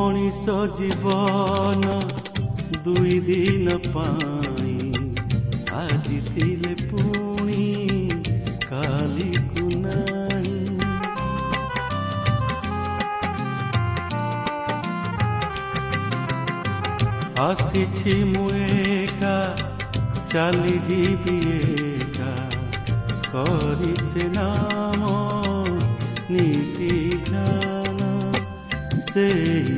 ମଣିଷ ଜୀବନ ଦୁଇ ଦିନ ପାଇଁ ଆଜି ଥିଲେ ପୁଣି କାଲିକୁ ନାହିଁ ଆସିଛି ମୁଁ ଏକା ଚାଲିଯିବି ଏକା। କରି ସେ ନାମ ନୀତି ଧ୍ୟାନ ସେଇ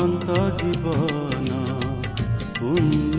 অনন্ত জীৱন পুণ্য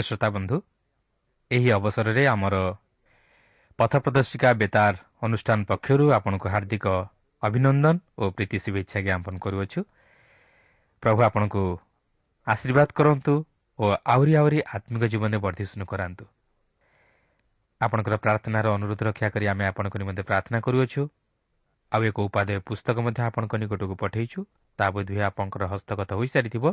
ପ୍ରିୟ ଶ୍ରୋତାବନ୍ଧୁ ଏହି ଅବସରରେ ଆମର ପଥପ୍ରଦର୍ଶିକା ବେତାର ଅନୁଷ୍ଠାନ ପକ୍ଷରୁ ଆପଣଙ୍କୁ ହାର୍ଦ୍ଦିକ ଅଭିନନ୍ଦନ ଓ ପ୍ରୀତି ଶୁଭେଚ୍ଛା ଜ୍ଞାପନ କରୁଅଛୁ। ପ୍ରଭୁ ଆପଣଙ୍କୁ ଆଶୀର୍ବାଦ କରନ୍ତୁ ଓ ଆହୁରି ଆହୁରି ଆତ୍ମିକ ଜୀବନରେ ବର୍ଦ୍ଧିଷ୍ଣୁ କରାନ୍ତୁ। ଆପଣଙ୍କର ପ୍ରାର୍ଥନାର ଅନୁରୋଧ ରକ୍ଷା କରି ଆମେ ଆପଣଙ୍କ ନିମନ୍ତେ ପ୍ରାର୍ଥନା କରୁଅଛୁ। ଆଉ ଏକ ଉପାଦେୟ ପୁସ୍ତକ ମଧ୍ୟ ଆପଣଙ୍କ ନିକଟକୁ ପଠାଇଛୁ। ତା ବୋଧହୁଏ ଆପଣଙ୍କର ହସ୍ତଗତ ହୋଇସାରିଥିବ।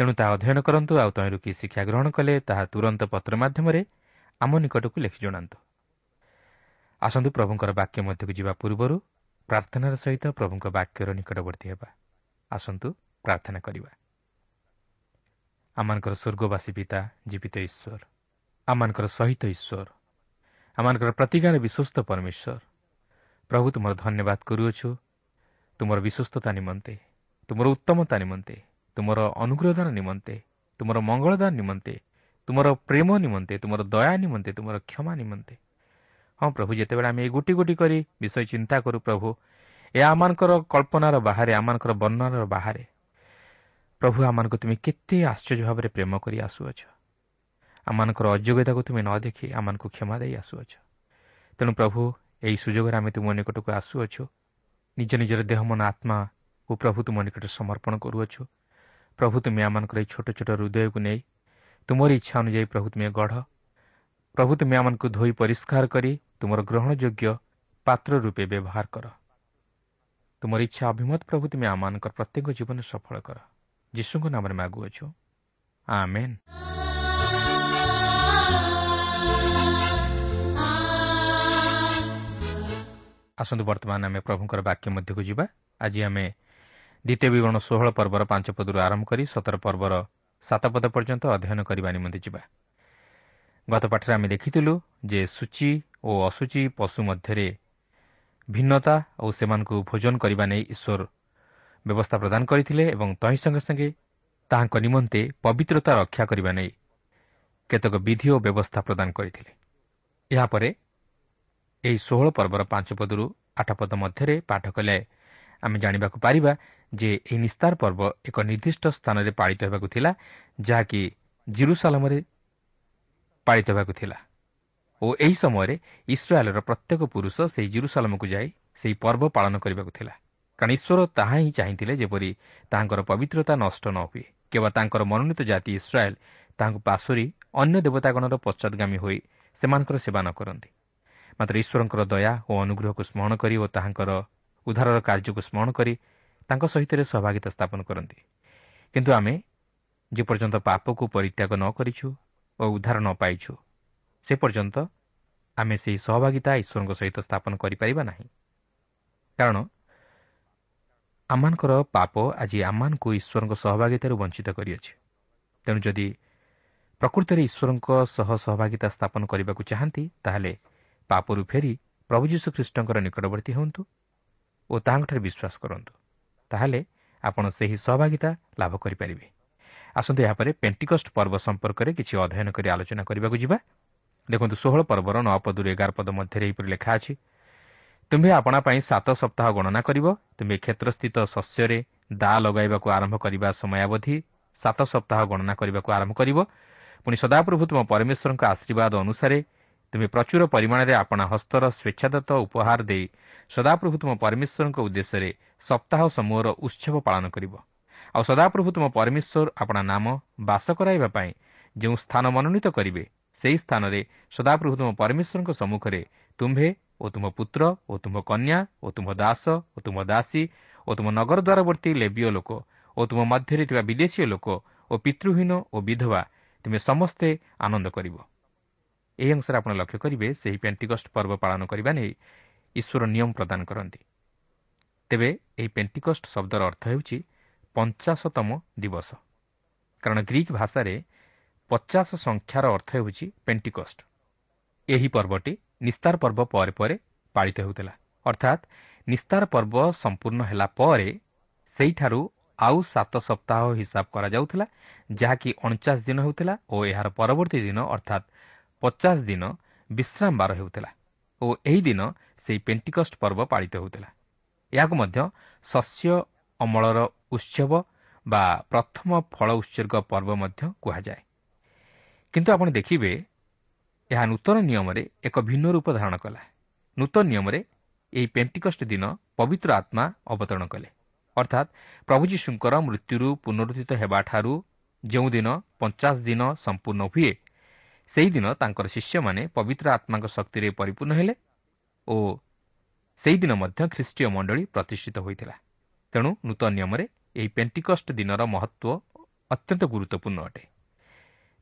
ତେଣୁ ତାହା ଅଧ୍ୟୟନ କରନ୍ତୁ ଆଉ ତହିଁରୁ କି ଶିକ୍ଷା ଗ୍ରହଣ କଲେ ତାହା ତୁରନ୍ତ ପତ୍ର ମାଧ୍ୟମରେ ଆମ ନିକଟକୁ ଲେଖି ଜଣାନ୍ତୁ। ଆସନ୍ତୁ ପ୍ରଭୁଙ୍କର ବାକ୍ୟ ମଧ୍ୟକୁ ଯିବା ପୂର୍ବରୁ ପ୍ରାର୍ଥନାର ସହିତ ପ୍ରଭୁଙ୍କ ବାକ୍ୟର ନିକଟବର୍ତ୍ତୀ ହେବା। ଆସନ୍ତୁ ପ୍ରାର୍ଥନା କରିବା। ଆମମାନଙ୍କର ସ୍ୱର୍ଗବାସୀ ପିତା ଜୀବିତ ଈଶ୍ୱର। ଆମମାନଙ୍କର ସହିତ ଈଶ୍ୱର। ଆମମାନଙ୍କର ପ୍ରତିଜ୍ଞାର ବିଶ୍ୱସ୍ତ ପରମେଶ୍ୱର। ପ୍ରଭୁ ତୁମର ଧନ୍ୟବାଦ କରୁଅଛୁ। ତୁମର ବିଶ୍ୱସ୍ତତା ନିମନ୍ତେ। ତୁମର ଉତ୍ତମତା ନିମନ୍ତେ। ତୁମର ଅନୁଗ୍ରହଦାନ ନିମନ୍ତେ ତୁମର ମଙ୍ଗଳଦାନ ନିମନ୍ତେ ତୁମର ପ୍ରେମ ନିମନ୍ତେ ତୁମର ଦୟା ନିମନ୍ତେ ତୁମର କ୍ଷମା ନିମନ୍ତେ। ହଁ ପ୍ରଭୁ ଯେତେବେଳେ ଆମେ ଏଇ ଗୋଟି ଗୋଟି କରି ବିଷୟ ଚିନ୍ତା କରୁ ପ୍ରଭୁ ଏହା ଆମମାନଙ୍କର କଳ୍ପନାର ବାହାରେ ଆମମାନଙ୍କର ବର୍ଣ୍ଣନାର ବାହାରେ। ପ୍ରଭୁ ଆମମାନଙ୍କୁ ତୁମେ କେତେ ଆଶ୍ଚର୍ଯ୍ୟ ଭାବରେ ପ୍ରେମ କରି ଆସୁଅଛ। ଆମମାନଙ୍କର ଅଯୋଗ୍ୟତାକୁ ତୁମେ ନ ଦେଖି ଆମମାନଙ୍କୁ କ୍ଷମା ଦେଇ ଆସୁଅଛ। ତେଣୁ ପ୍ରଭୁ ଏହି ସୁଯୋଗରେ ଆମେ ତୁମ ନିକଟକୁ ଆସୁଅଛୁ। ନିଜ ନିଜର ଦେହ ମନ ଆତ୍ମା ଓ ପ୍ରଭୁ ତୁମ ନିକଟରେ ସମର୍ପଣ କରୁଅଛୁ। ପ୍ରଭୁ ତୁମେ ଆମମାନଙ୍କର ଏହି ଛୋଟ ଛୋଟ ହୃଦୟକୁ ନେଇ ତୁମର ଇଚ୍ଛା ଅନୁଯାୟୀ ପ୍ରଭୁ ତୁମେ ଗଢ଼ ପ୍ରଭୁ ତୁମେ ଆମମାନଙ୍କୁ ଧୋଇ ପରିଷ୍କାର କରି ତୁମର ଗ୍ରହଣଯୋଗ୍ୟ ପାତ୍ର ରୂପେ ବ୍ୟବହାର କର ତୁମର ଇଚ୍ଛା ଅଭିମତ ପ୍ରଭୁ ତୁମେ ଆମମାନଙ୍କର ପ୍ରତ୍ୟେକ ଜୀବନରେ ସଫଳ କର ଯୀଶୁଙ୍କ ନାମରେ ମାଗୁଅଛୁ ଆମେନ୍ ଆସନ୍ତୁ ବର୍ତ୍ତମାନ ଆମେ ପ୍ରଭୁଙ୍କର ବାକ୍ୟ ମଧ୍ୟକୁ ଯିବା। ଆଜି ଆମେ ଦ୍ୱିତୀୟ ବିବରଣ ଷୋହଳ ପର୍ବର ପାଞ୍ଚ ପଦରୁ ଆରମ୍ଭ କରି ସତର ପର୍ବର ସାତ ପଦ ପର୍ଯ୍ୟନ୍ତ ଅଧ୍ୟୟନ କରିବା ନିମନ୍ତେ ଯିବା। ଗତ ପାଠରେ ଆମେ ଦେଖିଥିଲୁ ଯେ ସୂଚି ଓ ଅସୁଚି ପଶୁ ମଧ୍ୟରେ ଭିନ୍ନତା ଓ ସେମାନଙ୍କୁ ଭୋଜନ କରିବା ନେଇ ଈଶ୍ୱର ବ୍ୟବସ୍ଥା ପ୍ରଦାନ କରିଥିଲେ ଏବଂ ତହିଁ ସଙ୍ଗେ ସଙ୍ଗେ ତାହାଙ୍କ ନିମନ୍ତେ ପବିତ୍ରତା ରକ୍ଷା କରିବା ନେଇ କେତେକ ବିଧି ଓ ବ୍ୟବସ୍ଥା ପ୍ରଦାନ କରିଥିଲେ। ଏହାପରେ ଏହି ଷୋହଳ ପର୍ବର ପାଞ୍ଚ ପଦରୁ ଆଠ ପଦ ମଧ୍ୟରେ ପାଠ କଲେ ଆମେ ଜାଣିବାକୁ ପାରିବା ଯେ ଏହି ନିସ୍ତାର ପର୍ବ ଏକ ନିର୍ଦ୍ଦିଷ୍ଟ ସ୍ଥାନରେ ପାଳିତ ହେବାକୁ ଥିଲା ଯାହାକି ଜିରୁସାଲମରେ ପାଳିତ ହେବାକୁ ଥିଲା। ଓ ଏହି ସମୟରେ ଇସ୍ରାଏଲ୍ର ପ୍ରତ୍ୟେକ ପୁରୁଷ ସେହି ଜିରୁସାଲମକୁ ଯାଇ ସେହି ପର୍ବ ପାଳନ କରିବାକୁ ଥିଲା। କାରଣ ଈଶ୍ୱର ତାହା ହିଁ ଚାହିଁଥିଲେ ଯେପରି ତାହାଙ୍କର ପବିତ୍ରତା ନଷ୍ଟ ନ ହୁଏ। କେବଳ ତାଙ୍କର ମନୋନୀତ ଜାତି ଇସ୍ରାଏଲ୍ ତାହାଙ୍କୁ ପାଶୋରି ଅନ୍ୟ ଦେବତାଗଣର ପଶ୍ଚାଦଗାମୀ ହୋଇ ସେମାନଙ୍କର ସେବା ନ କରନ୍ତି। ମାତ୍ର ଈଶ୍ୱରଙ୍କର ଦୟା ଓ ଅନୁଗ୍ରହକୁ ସ୍ମରଣ କରି ଓ ତାହାଙ୍କର ଉଦ୍ଧାରର କାର୍ଯ୍ୟକୁ ସ୍ମରଣ କରି ତାଙ୍କ ସହିତ ସହଭାଗିତା ସ୍ଥାପନ କରନ୍ତି। କିନ୍ତୁ ଆମେ ଯେପର୍ଯ୍ୟନ୍ତ ପାପକୁ ପରିତ୍ୟାଗ ନ କରିଛୁ ଓ ଉଦ୍ଧାର ନ ପାଇଛୁ ସେ ପର୍ଯ୍ୟନ୍ତ ଆମେ ସେହି ସହଭାଗିତା ଈଶ୍ୱରଙ୍କ ସହିତ ସ୍ଥାପନ କରିପାରିବା ନାହିଁ। କାରଣ ଆମମାନଙ୍କର ପାପ ଆଜି ଆମମାନଙ୍କୁ ଈଶ୍ୱରଙ୍କ ସହଭାଗିତାରୁ ବଞ୍ଚିତ କରିଅଛି। ତେଣୁ ଯଦି ପ୍ରକୃତରେ ଈଶ୍ୱରଙ୍କ ସହ ସହଭାଗିତା ସ୍ଥାପନ କରିବାକୁ ଚାହାନ୍ତି ତାହେଲେ ପାପରୁ ଫେରି ପ୍ରଭୁ ଯୀଶୁଖ୍ରୀଷ୍ଟଙ୍କର ନିକଟବର୍ତ୍ତୀ ହୁଅନ୍ତୁ। ଓ ତାହାଙ୍କଠାରେ ବିଶ୍ୱାସ କରନ୍ତୁ ତାହେଲେ ଆପଣ ସେହି ସହଭାଗିତା ଲାଭ କରିପାରିବେ। ଆସନ୍ତୁ ଏହାପରେ ପେଣ୍ଟିକଷ୍ଟ ପର୍ବ ସମ୍ପର୍କରେ କିଛି ଅଧ୍ୟୟନ କରି ଆଲୋଚନା କରିବାକୁ ଯିବା। ଦେଖନ୍ତୁ ଷୋହଳ ପର୍ବର ନଅ ପଦରୁ ଏଗାର ପଦ ମଧ୍ୟରେ ଏହିପରି ଲେଖା ଅଛି ତୁମ୍ଭେ ଆପଣା ପାଇଁ ସାତ ସପ୍ତାହ ଗଣନା କରିବ ତୁମ୍ଭେ କ୍ଷେତ୍ରସ୍ଥିତ ଶସ୍ୟରେ ଦା ଲଗାଇବାକୁ ଆରମ୍ଭ କରିବା ସମୟାବଧି ସାତ ସପ୍ତାହ ଗଣନା କରିବାକୁ ଆରମ୍ଭ କରିବ। ପୁଣି ସଦାପ୍ରଭୁ ତୁମ ପରମେଶ୍ୱରଙ୍କ ଆଶୀର୍ବାଦ ଅନୁସାରେ ତୁମେ ପ୍ରଚୁର ପରିମାଣରେ ଆପଣା ହସ୍ତର ସ୍ୱେଚ୍ଛାଦତ୍ତ ଉପହାର ଦେଇ ସଦାପ୍ରଭୁ ତୁମ ପରମେଶ୍ୱରଙ୍କ ଉଦ୍ଦେଶ୍ୟରେ ସପ୍ତାହ ସମୂହର ଉତ୍ସବ ପାଳନ କରିବ। ଆଉ ସଦାପ୍ରଭୁ ତୁମ ପରମେଶ୍ୱର ଆପଣା ନାମ ବାସ କରାଇବା ପାଇଁ ଯେଉଁ ସ୍ଥାନ ମନୋନୀତ କରିବେ ସେହି ସ୍ଥାନରେ ସଦାପ୍ରଭୁ ତୁମ ପରମେଶ୍ୱରଙ୍କ ସମ୍ମୁଖରେ ତୁମ୍ଭେ ଓ ତୁମ ପୁତ୍ର ଓ ତୁମ କନ୍ୟା ଓ ତୁମ ଦାସ ଓ ତୁମ ଦାସୀ ଓ ତୁମ ନଗର ଦ୍ୱାରବର୍ତ୍ତୀ ଲେବୀୟ ଲୋକ ଓ ତୁମ ମଧ୍ୟରେ ଥିବା ବିଦେଶୀୟ ଲୋକ ଓ ପିତୃହୀନ ଓ ବିଧବା ତୁମେ ସମସ୍ତେ ଆନନ୍ଦ କରିବ। ଏହି ଅଂଶରେ ଆପଣ ଲକ୍ଷ୍ୟ କରିବେ ସେହି ପେଣ୍ଟିକଷ୍ଟ ପର୍ବ ପାଳନ କରିବା ନେଇ ଈଶ୍ୱର ନିୟମ ପ୍ରଦାନ କରନ୍ତି। ତେବେ ଏହି ପେଣ୍ଟିକଷ୍ଟ ଶବ୍ଦର ଅର୍ଥ ହେଉଛି ପଞ୍ଚାଶତମ ଦିବସ। କାରଣ ଗ୍ରୀକ୍ ଭାଷାରେ ପଚାଶ ସଂଖ୍ୟାର ଅର୍ଥ ହେଉଛି ପେଣ୍ଟିକଷ୍ଟ। ଏହି ପର୍ବଟି ନିସ୍ତାର ପର୍ବ ପରେ ପରେ ପାଳିତ ହେଉଥିଲା। ଅର୍ଥାତ୍ ନିସ୍ତାର ପର୍ବ ସମ୍ପୂର୍ଣ୍ଣ ହେଲା ପରେ ସେହିଠାରୁ ଆଉ ସାତ ସପ୍ତାହ ହିସାବ କରାଯାଉଥିଲା ଯାହାକି ଅଣଚାଶ ଦିନ ହେଉଥିଲା ଓ ଏହାର ପରବର୍ତ୍ତୀ ଦିନ ଅର୍ଥାତ୍ ପଚାଶ ଦିନ ବିଶ୍ରାମ ବାର ହେଉଥିଲା। ଓ ଏହି ଦିନ ସେହି ପେଣ୍ଟିକଷ୍ଟ ପର୍ବ ପାଳିତ ହେଉଥିଲା। ଏହାକୁ ମଧ୍ୟ ଶସ୍ୟ ଅମଳର ଉତ୍ସବ ବା ପ୍ରଥମ ଫଳ ଉତ୍ସର୍ଗ ପର୍ବ ମଧ୍ୟ କୁହାଯାଏ। କିନ୍ତୁ ଆପଣ ଦେଖିବେ ଏହା ନୂତନ ନିୟମରେ ଏକ ଭିନ୍ନ ରୂପ ଧାରଣ କଲା। ନୂତନ ନିୟମରେ ଏହି ପେଣ୍ଟିକଷ୍ଟ ଦିନ ପବିତ୍ର ଆତ୍ମା ଅବତରଣ କଲେ। ଅର୍ଥାତ୍ ପ୍ରଭୁ ଯୀଶୁଙ୍କର ମୃତ୍ୟୁରୁ ପୁନରୁଦ୍ଧିତ ହେବାଠାରୁ ଯେଉଁଦିନ ପଞ୍ଚାଶ ଦିନ ସମ୍ପୂର୍ଣ୍ଣ ହୁଏ ସେହିଦିନ ତାଙ୍କର ଶିଷ୍ୟମାନେ ପବିତ୍ର ଆତ୍ମାଙ୍କ ଶକ୍ତିରେ ପରିପୂର୍ଣ୍ଣ ହେଲେ ଓ ସେହିଦିନ ମଧ୍ୟ ଖ୍ରୀଷ୍ଟୀୟ ମଣ୍ଡଳୀ ପ୍ରତିଷ୍ଠିତ ହୋଇଥିଲା। ତେଣୁ ନୂତନ ନିୟମରେ ଏହି ପେଣ୍ଟିକଷ୍ଟ ଦିନର ମହତ୍ତ୍ୱ ଅତ୍ୟନ୍ତ ଗୁରୁତ୍ୱପୂର୍ଣ୍ଣ ଅଟେ।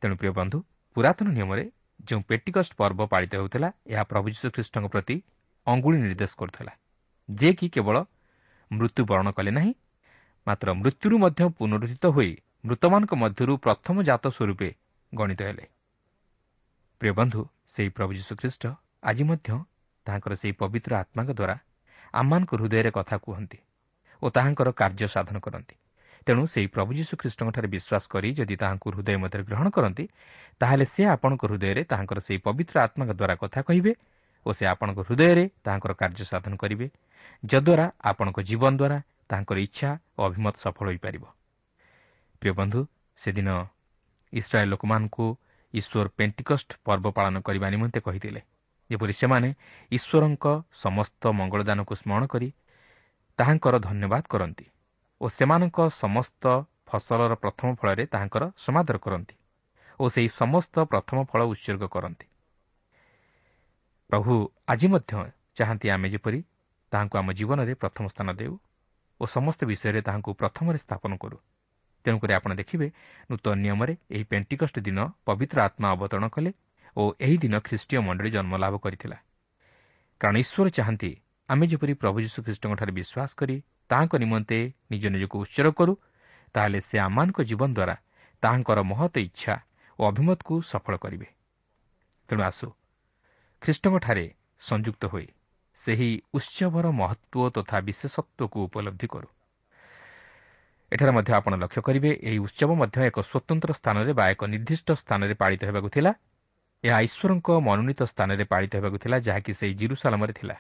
ତେଣୁ ପ୍ରିୟ ବନ୍ଧୁ ପୁରାତନ ନିୟମରେ ଯେଉଁ ପେଟିକଷ୍ଟ ପର୍ବ ପାଳିତ ହେଉଥିଲା ଏହା ପ୍ରଭୁ ଯୀଶୁଖ୍ରୀଷ୍ଟଙ୍କ ପ୍ରତି ଅଙ୍ଗୁଳି ନିର୍ଦ୍ଦେଶ କରୁଥିଲା ଯେ କି କେବଳ ମୃତ୍ୟୁବରଣ କଲେ ନାହିଁ ମାତ୍ର ମୃତ୍ୟୁରୁ ମଧ୍ୟ ପୁନରୁଦ୍ଧିତ ହୋଇ ମୃତମାନଙ୍କ ମଧ୍ୟରୁ ପ୍ରଥମ ଜାତ ସ୍ୱରୂପେ ଗଣିତ ହେଲେ। ପ୍ରିୟ ବନ୍ଧୁ ସେହି ପ୍ରଭୁ ଯୀଶୁଖ୍ରୀଷ୍ଟ ଆଜି ମଧ୍ୟ ତାହାଙ୍କର ସେହି ପବିତ୍ର ଆତ୍ମାଙ୍କ ଦ୍ୱାରା ଆମମାନଙ୍କ ହୃଦୟରେ କଥା କୁହନ୍ତି ଓ ତାହାଙ୍କର କାର୍ଯ୍ୟ ସାଧନ କରନ୍ତି। ତେଣୁ ସେହି ପ୍ରଭୁ ଯୀଶୁଖ୍ରୀଷ୍ଟଙ୍କଠାରେ ବିଶ୍ୱାସ କରି ଯଦି ତାହାଙ୍କୁ ହୃଦୟ ମଧ୍ୟରେ ଗ୍ରହଣ କରନ୍ତି ତାହେଲେ ସେ ଆପଣଙ୍କ ହୃଦୟରେ ତାହାଙ୍କର ସେହି ପବିତ୍ର ଆତ୍ମାଙ୍କ ଦ୍ୱାରା କଥା କହିବେ ଓ ସେ ଆପଣଙ୍କ ହୃଦୟରେ ତାହାଙ୍କର କାର୍ଯ୍ୟ ସାଧନ କରିବେ ଯଦ୍ୱାରା ଆପଣଙ୍କ ଜୀବନ ଦ୍ୱାରା ତାହାଙ୍କର ଇଚ୍ଛା ଓ ଅଭିମତ ସଫଳ ହୋଇପାରିବ। ପ୍ରିୟ ବନ୍ଧୁ ସେଦିନ ଇସ୍ରାଏଲ୍ ଲୋକମାନଙ୍କୁ ଈଶ୍ୱର ପେଣ୍ଟିକଷ୍ଟ ପର୍ବ ପାଳନ କରିବା ନିମନ୍ତେ କହିଥିଲେ। ଯେପରି ସେମାନେ ଈଶ୍ୱରଙ୍କ ସମସ୍ତ ମଙ୍ଗଳଦାନକୁ ସ୍ମରଣ କରି ତାହାଙ୍କର ଧନ୍ୟବାଦ କରନ୍ତି ଓ ସେମାନଙ୍କ ସମସ୍ତ ଫସଲର ପ୍ରଥମ ଫଳରେ ତାହାଙ୍କର ସମାଦର କରନ୍ତି ଓ ସେହି ସମସ୍ତ ପ୍ରଥମ ଫଳ ଉତ୍ସର୍ଗ କରନ୍ତି। ପ୍ରଭୁ ଆଜି ମଧ୍ୟ ଚାହାନ୍ତି ଆମେ ଯେପରି ତାହାଙ୍କୁ ଆମ ଜୀବନରେ ପ୍ରଥମ ସ୍ଥାନ ଦେଉ ଓ ସମସ୍ତ ବିଷୟରେ ତାହାଙ୍କୁ ପ୍ରଥମରେ ସ୍ଥାପନ କରୁ। ତେଣୁକରି ଆପଣ ଦେଖିବେ ନୂତନ ନିୟମରେ ଏହି ପେଣ୍ଟିକଷ୍ଟ ଦିନ ପବିତ୍ର ଆତ୍ମା ଅବତରଣ କଲେ ଓ ଏହି ଦିନ ଖ୍ରୀଷ୍ଟୀୟ ମଣ୍ଡଳୀ ଜନ୍ମଲାଭ କରିଥିଲା। କାରଣ ଈଶ୍ୱର ଚାହାନ୍ତି ଆମେ ଯେପରି ପ୍ରଭୁ ଯୀଶୁଖ୍ରୀଷ୍ଟଙ୍କଠାରେ ବିଶ୍ୱାସ କରି ତାହାଙ୍କ ନିମନ୍ତେ ନିଜ ନିଜକୁ ଉତ୍ସର୍ଗ କରୁ ତାହେଲେ ସେ ଆମମାନଙ୍କ ଜୀବନ ଦ୍ୱାରା ତାହାଙ୍କର ମହତ ଇଚ୍ଛା ଓ ଅଭିମତକୁ ସଫଳ କରିବେ। ତେଣୁ ଆସୁ ଖ୍ରୀଷ୍ଟଙ୍କଠାରେ ସଂଯୁକ୍ତ ହୋଇ ସେହି ଉତ୍ସବର ମହତ୍ତ୍ୱ ତଥା ବିଶେଷତ୍ୱକୁ ଉପଲବ୍ଧି କରୁ। ଏଠାରେ ମଧ୍ୟ ଆପଣ ଲକ୍ଷ୍ୟ କରିବେ ଏହି ଉତ୍ସବ ମଧ୍ୟ ଏକ ସ୍ୱତନ୍ତ୍ର ସ୍ଥାନରେ ବା ଏକ ନିର୍ଦ୍ଦିଷ୍ଟ ସ୍ଥାନରେ ପାଳିତ ହେବାକୁ ଥିଲା। ଏହା ଈଶ୍ୱରଙ୍କ ମନୋନୀତ ସ୍ଥାନରେ ପାଳିତ ହେବାକୁ ଥିଲା ଯାହାକି ସେହି ଜିରୁସାଲାମରେ ଥିଲା।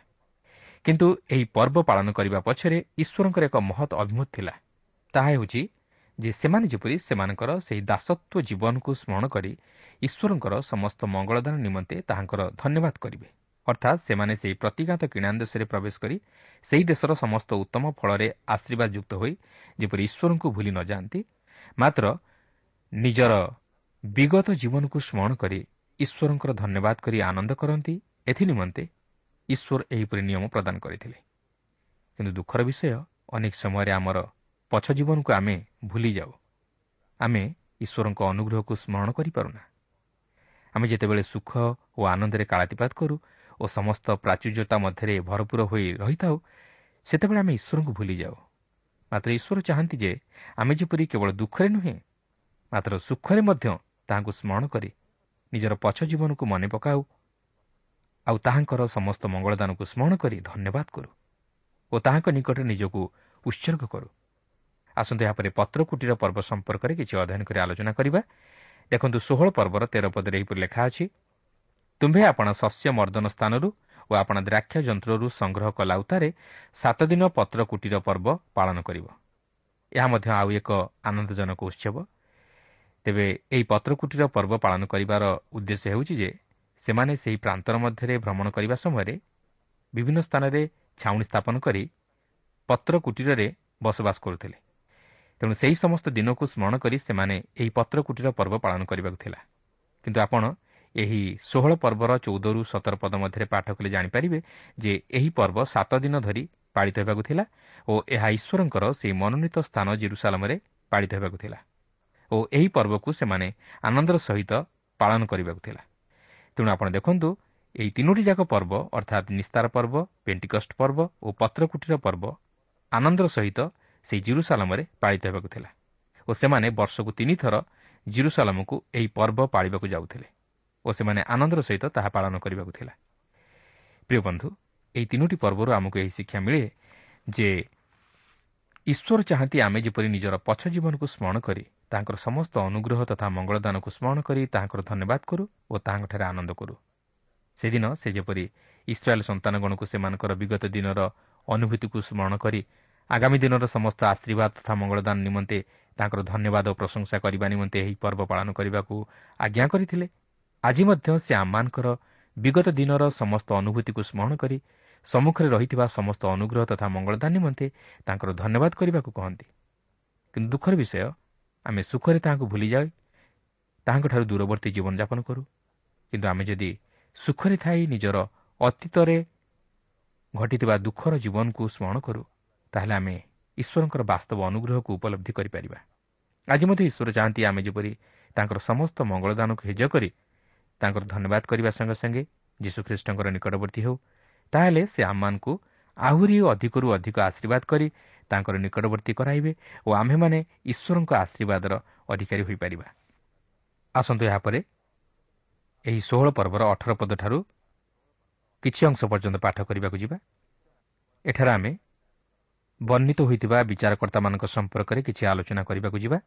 କିନ୍ତୁ ଏହି ପର୍ବ ପାଳନ କରିବା ପଛରେ ଈଶ୍ୱରଙ୍କର ଏକ ମହତ୍ ଅଭିମତ ଥିଲା। ତାହା ହେଉଛି ଯେ ସେମାନେ ଯେପରି ସେମାନଙ୍କର ସେହି ଦାସତ୍ୱ ଜୀବନକୁ ସ୍ମରଣ କରି ଈଶ୍ୱରଙ୍କର ସମସ୍ତ ମଙ୍ଗଳଦାନ ନିମନ୍ତେ ତାହାଙ୍କର ଧନ୍ୟବାଦ କରିବେ। ଅର୍ଥାତ୍ ସେମାନେ ସେହି ପ୍ରତିଘାତ କିଣା ଦେଶରେ ପ୍ରବେଶ କରି ସେହି ଦେଶର ସମସ୍ତ ଉତ୍ତମ ଫଳରେ ଆଶୀର୍ବାଦ ଯୁକ୍ତ ହୋଇ ଯେପରି ଈଶ୍ୱରଙ୍କୁ ଭୁଲି ନ ଯାଆନ୍ତି ମାତ୍ର ନିଜର ବିଗତ ଜୀବନକୁ ସ୍ମରଣ କରି ଈଶ୍ୱରଙ୍କର ଧନ୍ୟବାଦ କରି ଆନନ୍ଦ କରନ୍ତି। ଏଥିନିମନ୍ତେ ଈଶ୍ୱର ଏହିପରି ନିୟମ ପ୍ରଦାନ କରିଥିଲେ। କିନ୍ତୁ ଦୁଃଖର ବିଷୟ ଅନେକ ସମୟରେ ଆମର ପଛ ଜୀବନକୁ ଆମେ ଭୁଲିଯାଉ। ଆମେ ଈଶ୍ୱରଙ୍କ ଅନୁଗ୍ରହକୁ ସ୍ମରଣ କରିପାରୁନା। ଆମେ ଯେତେବେଳେ ସୁଖ ଓ ଆନନ୍ଦରେ କାଳାତିପାତ କରୁ ଓ ସମସ୍ତ ପ୍ରାଚୁର୍ଯ୍ୟତା ମଧ୍ୟରେ ଭରପୁର ହୋଇ ରହିଥାଉ ସେତେବେଳେ ଆମେ ଈଶ୍ୱରଙ୍କୁ ଭୁଲିଯାଉ। ମାତ୍ର ଈଶ୍ୱର ଚାହାନ୍ତି ଯେ ଆମେ ଯେପରି କେବଳ ଦୁଃଖରେ ନୁହେଁ ମାତ୍ର ସୁଖରେ ମଧ୍ୟ ତାହାଙ୍କୁ ସ୍ମରଣ କରି ନିଜର ପଛ ଜୀବନକୁ ମନେ ପକାଉ ଆଉ ତାହାଙ୍କର ସମସ୍ତ ମଙ୍ଗଳଦାନକୁ ସ୍ମରଣ କରି ଧନ୍ୟବାଦ କରୁ ଓ ତାହାଙ୍କ ନିକଟରେ ନିଜକୁ ଉତ୍ସର୍ଗ କରୁ। ଆସନ୍ତୁ ଏହାପରେ ପତ୍ରକୁଟିର ପର୍ବ ସମ୍ପର୍କରେ କିଛି ଅଧ୍ୟୟନ କରି ଆଲୋଚନା କରିବା। ଦେଖନ୍ତୁ ଷୋହଳ ପର୍ବର ତେର ପଦରେ ଏହିପରି ଲେଖା ଅଛି ତୁମ୍ଭେ ଆପଣ ଶସ୍ୟ ମର୍ଦ୍ଦନ ସ୍ଥାନରୁ ଓ ଆପଣ ଦ୍ରାକ୍ଷା ଯନ୍ତ୍ରରୁ ସଂଗ୍ରହ କଲା ଉତ୍ତାରେ ସାତ ଦିନ ପତ୍ରକୁଟିର ପର୍ବ ପାଳନ କରିବ। ଏହା ମଧ୍ୟ ଆଉ ଏକ ଆନନ୍ଦଜନକ ଉତ୍ସବ। ତେବେ ଏହି ପତ୍ରକୁଟିର ପର୍ବ ପାଳନ କରିବାର ଉଦ୍ଦେଶ୍ୟ ହେଉଛି ଯେ ସେମାନେ ସେହି ପ୍ରାନ୍ତର ମଧ୍ୟରେ ଭ୍ରମଣ କରିବା ସମୟରେ ବିଭିନ୍ନ ସ୍ଥାନରେ ଛାଉଣି ସ୍ଥାପନ କରି ପତ୍ରକୁଟୀରରେ ବସବାସ କରୁଥିଲେ। ତେଣୁ ସେହି ସମସ୍ତ ଦିନକୁ ସ୍ମରଣ କରି ସେମାନେ ଏହି ପତ୍ରକୁଟୀର ପର୍ବ ପାଳନ କରିବାକୁ ଥିଲା। କିନ୍ତୁ ଆପଣ ଏହି ଷୋହଳ ପର୍ବର ଚଉଦରୁ ସତର ପଦ ମଧ୍ୟରେ ପାଠ କଲେ ଜାଣିପାରିବେ ଯେ ଏହି ପର୍ବ ସାତ ଦିନ ଧରି ପାଳିତ ହେବାକୁ ଥିଲା ଓ ଏହା ଈଶ୍ୱରଙ୍କର ସେହି ମନୋନୀତ ସ୍ଥାନ ଜିରୁସାଲମରେ ପାଳିତ ହେବାକୁ ଥିଲା। ଓ ଏହି ପର୍ବକୁ ସେମାନେ ଆନନ୍ଦର ସହିତ ପାଳନ କରିବାକୁ ଥିଲା। ତେଣୁ ଆପଣ ଦେଖନ୍ତୁ ଏହି ତିନୋଟି ଯାକ ପର୍ବ ଅର୍ଥାତ୍ ନିସ୍ତାର ପର୍ବ ପେଣ୍ଟିକଷ୍ଟ ପର୍ବ ଓ ପତ୍ରକୁଟୀର ପର୍ବ ଆନନ୍ଦର ସହିତ ସେହି ଜିରୁସାଲମରେ ପାଳିତ ହେବାକୁ ଥିଲା ଓ ସେମାନେ ବର୍ଷକୁ ତିନିଥର ଜିରୁସାଲମକୁ ଏହି ପର୍ବ ପାଳିବାକୁ ଯାଉଥିଲେ ଓ ସେମାନେ ଆନନ୍ଦର ସହିତ ତାହା ପାଳନ କରିବାକୁ ଥିଲା। ପ୍ରିୟ ବନ୍ଧୁ ଏହି ତିନୋଟି ପର୍ବରୁ ଆମକୁ ଏହି ଶିକ୍ଷା ମିଳେ ଯେ ଈଶ୍ୱର ଚାହାନ୍ତି ଆମେ ଯେପରି ନିଜର ପଛ ଜୀବନକୁ ସ୍ମରଣ କରି ତାଙ୍କର ସମସ୍ତ ଅନୁଗ୍ରହ ତଥା ମଙ୍ଗଳଦାନକୁ ସ୍ମରଣ କରି ତାହାଙ୍କର ଧନ୍ୟବାଦ କରୁ ଓ ତାହାଙ୍କଠାରେ ଆନନ୍ଦ କରୁ। ସେଦିନ ସେ ଯେପରି ଇସ୍ରାଏଲ୍ ସନ୍ତାନଗଣକୁ ସେମାନଙ୍କର ବିଗତ ଦିନର ଅନୁଭୂତିକୁ ସ୍ମରଣ କରି ଆଗାମୀ ଦିନର ସମସ୍ତ ଆଶୀର୍ବାଦ ତଥା ମଙ୍ଗଳଦାନ ନିମନ୍ତେ ତାଙ୍କର ଧନ୍ୟବାଦ ଓ ପ୍ରଶଂସା କରିବା ନିମନ୍ତେ ଏହି ପର୍ବ ପାଳନ କରିବାକୁ ଆଜ୍ଞା କରିଥିଲେ ଆଜି ମଧ୍ୟ ସେ ଆମମାନଙ୍କର ବିଗତ ଦିନର ସମସ୍ତ ଅନୁଭୂତିକୁ ସ୍ମରଣ କରି ସମ୍ମୁଖରେ ରହିଥିବା ସମସ୍ତ ଅନୁଗ୍ରହ ତଥା ମଙ୍ଗଳଦାନ ନିମନ୍ତେ ତାଙ୍କର ଧନ୍ୟବାଦ କରିବାକୁ କହନ୍ତି। କିନ୍ତୁ ଦୁଃଖର ବିଷୟ ଆମେ ସୁଖରେ ତାହାଙ୍କୁ ଭୁଲିଯାଏ ତାହାଙ୍କଠାରୁ ଦୂରବର୍ତ୍ତୀ ଜୀବନଯାପନ କରୁ। କିନ୍ତୁ ଆମେ ଯଦି ସୁଖରେ ଥାଇ ନିଜର ଅତୀତରେ ଘଟିଥିବା ଦୁଃଖର ଜୀବନକୁ ସ୍ମରଣ କରୁ ତାହେଲେ ଆମେ ଈଶ୍ୱରଙ୍କର ବାସ୍ତବ ଅନୁଗ୍ରହକୁ ଉପଲବ୍ଧି କରିପାରିବା। ଆଜି ମଧ୍ୟ ଈଶ୍ୱର ଚାହାନ୍ତି ଆମେ ଯେପରି ତାଙ୍କର ସମସ୍ତ ମଙ୍ଗଳଦାନକୁ ହେଜ କରି ତାଙ୍କର ଧନ୍ୟବାଦ କରିବା ସଙ୍ଗେ ସଙ୍ଗେ ଯୀଶୁଖ୍ରୀଷ୍ଟଙ୍କର ନିକଟବର୍ତ୍ତୀ ହେଉ ତାହେଲେ ସେ ଆମମାନଙ୍କୁ ଆହୁରି ଅଧିକରୁ ଅଧିକ ଆଶୀର୍ବାଦ କରି ତାଙ୍କର ନିକଟବର୍ତ୍ତୀ କରାଇବେ ଓ ଆମ୍ଭେମାନେ ଈଶ୍ୱରଙ୍କ ଆଶୀର୍ବାଦର ଅଧିକାରୀ ହୋଇପାରିବା। ଆସନ୍ତୁ ଏହାପରେ ଏହି ଷୋହଳ ପର୍ବର ଅଠର ପଦଠାରୁ କିଛି ଅଂଶ ପର୍ଯ୍ୟନ୍ତ ପାଠ କରିବାକୁ ଯିବା। ଏଠାରେ ଆମେ ବର୍ଣ୍ଣିତ ହୋଇଥିବା ବିଚାରକର୍ତ୍ତାମାନଙ୍କ ସମ୍ପର୍କରେ କିଛି ଆଲୋଚନା କରିବାକୁ ଯିବା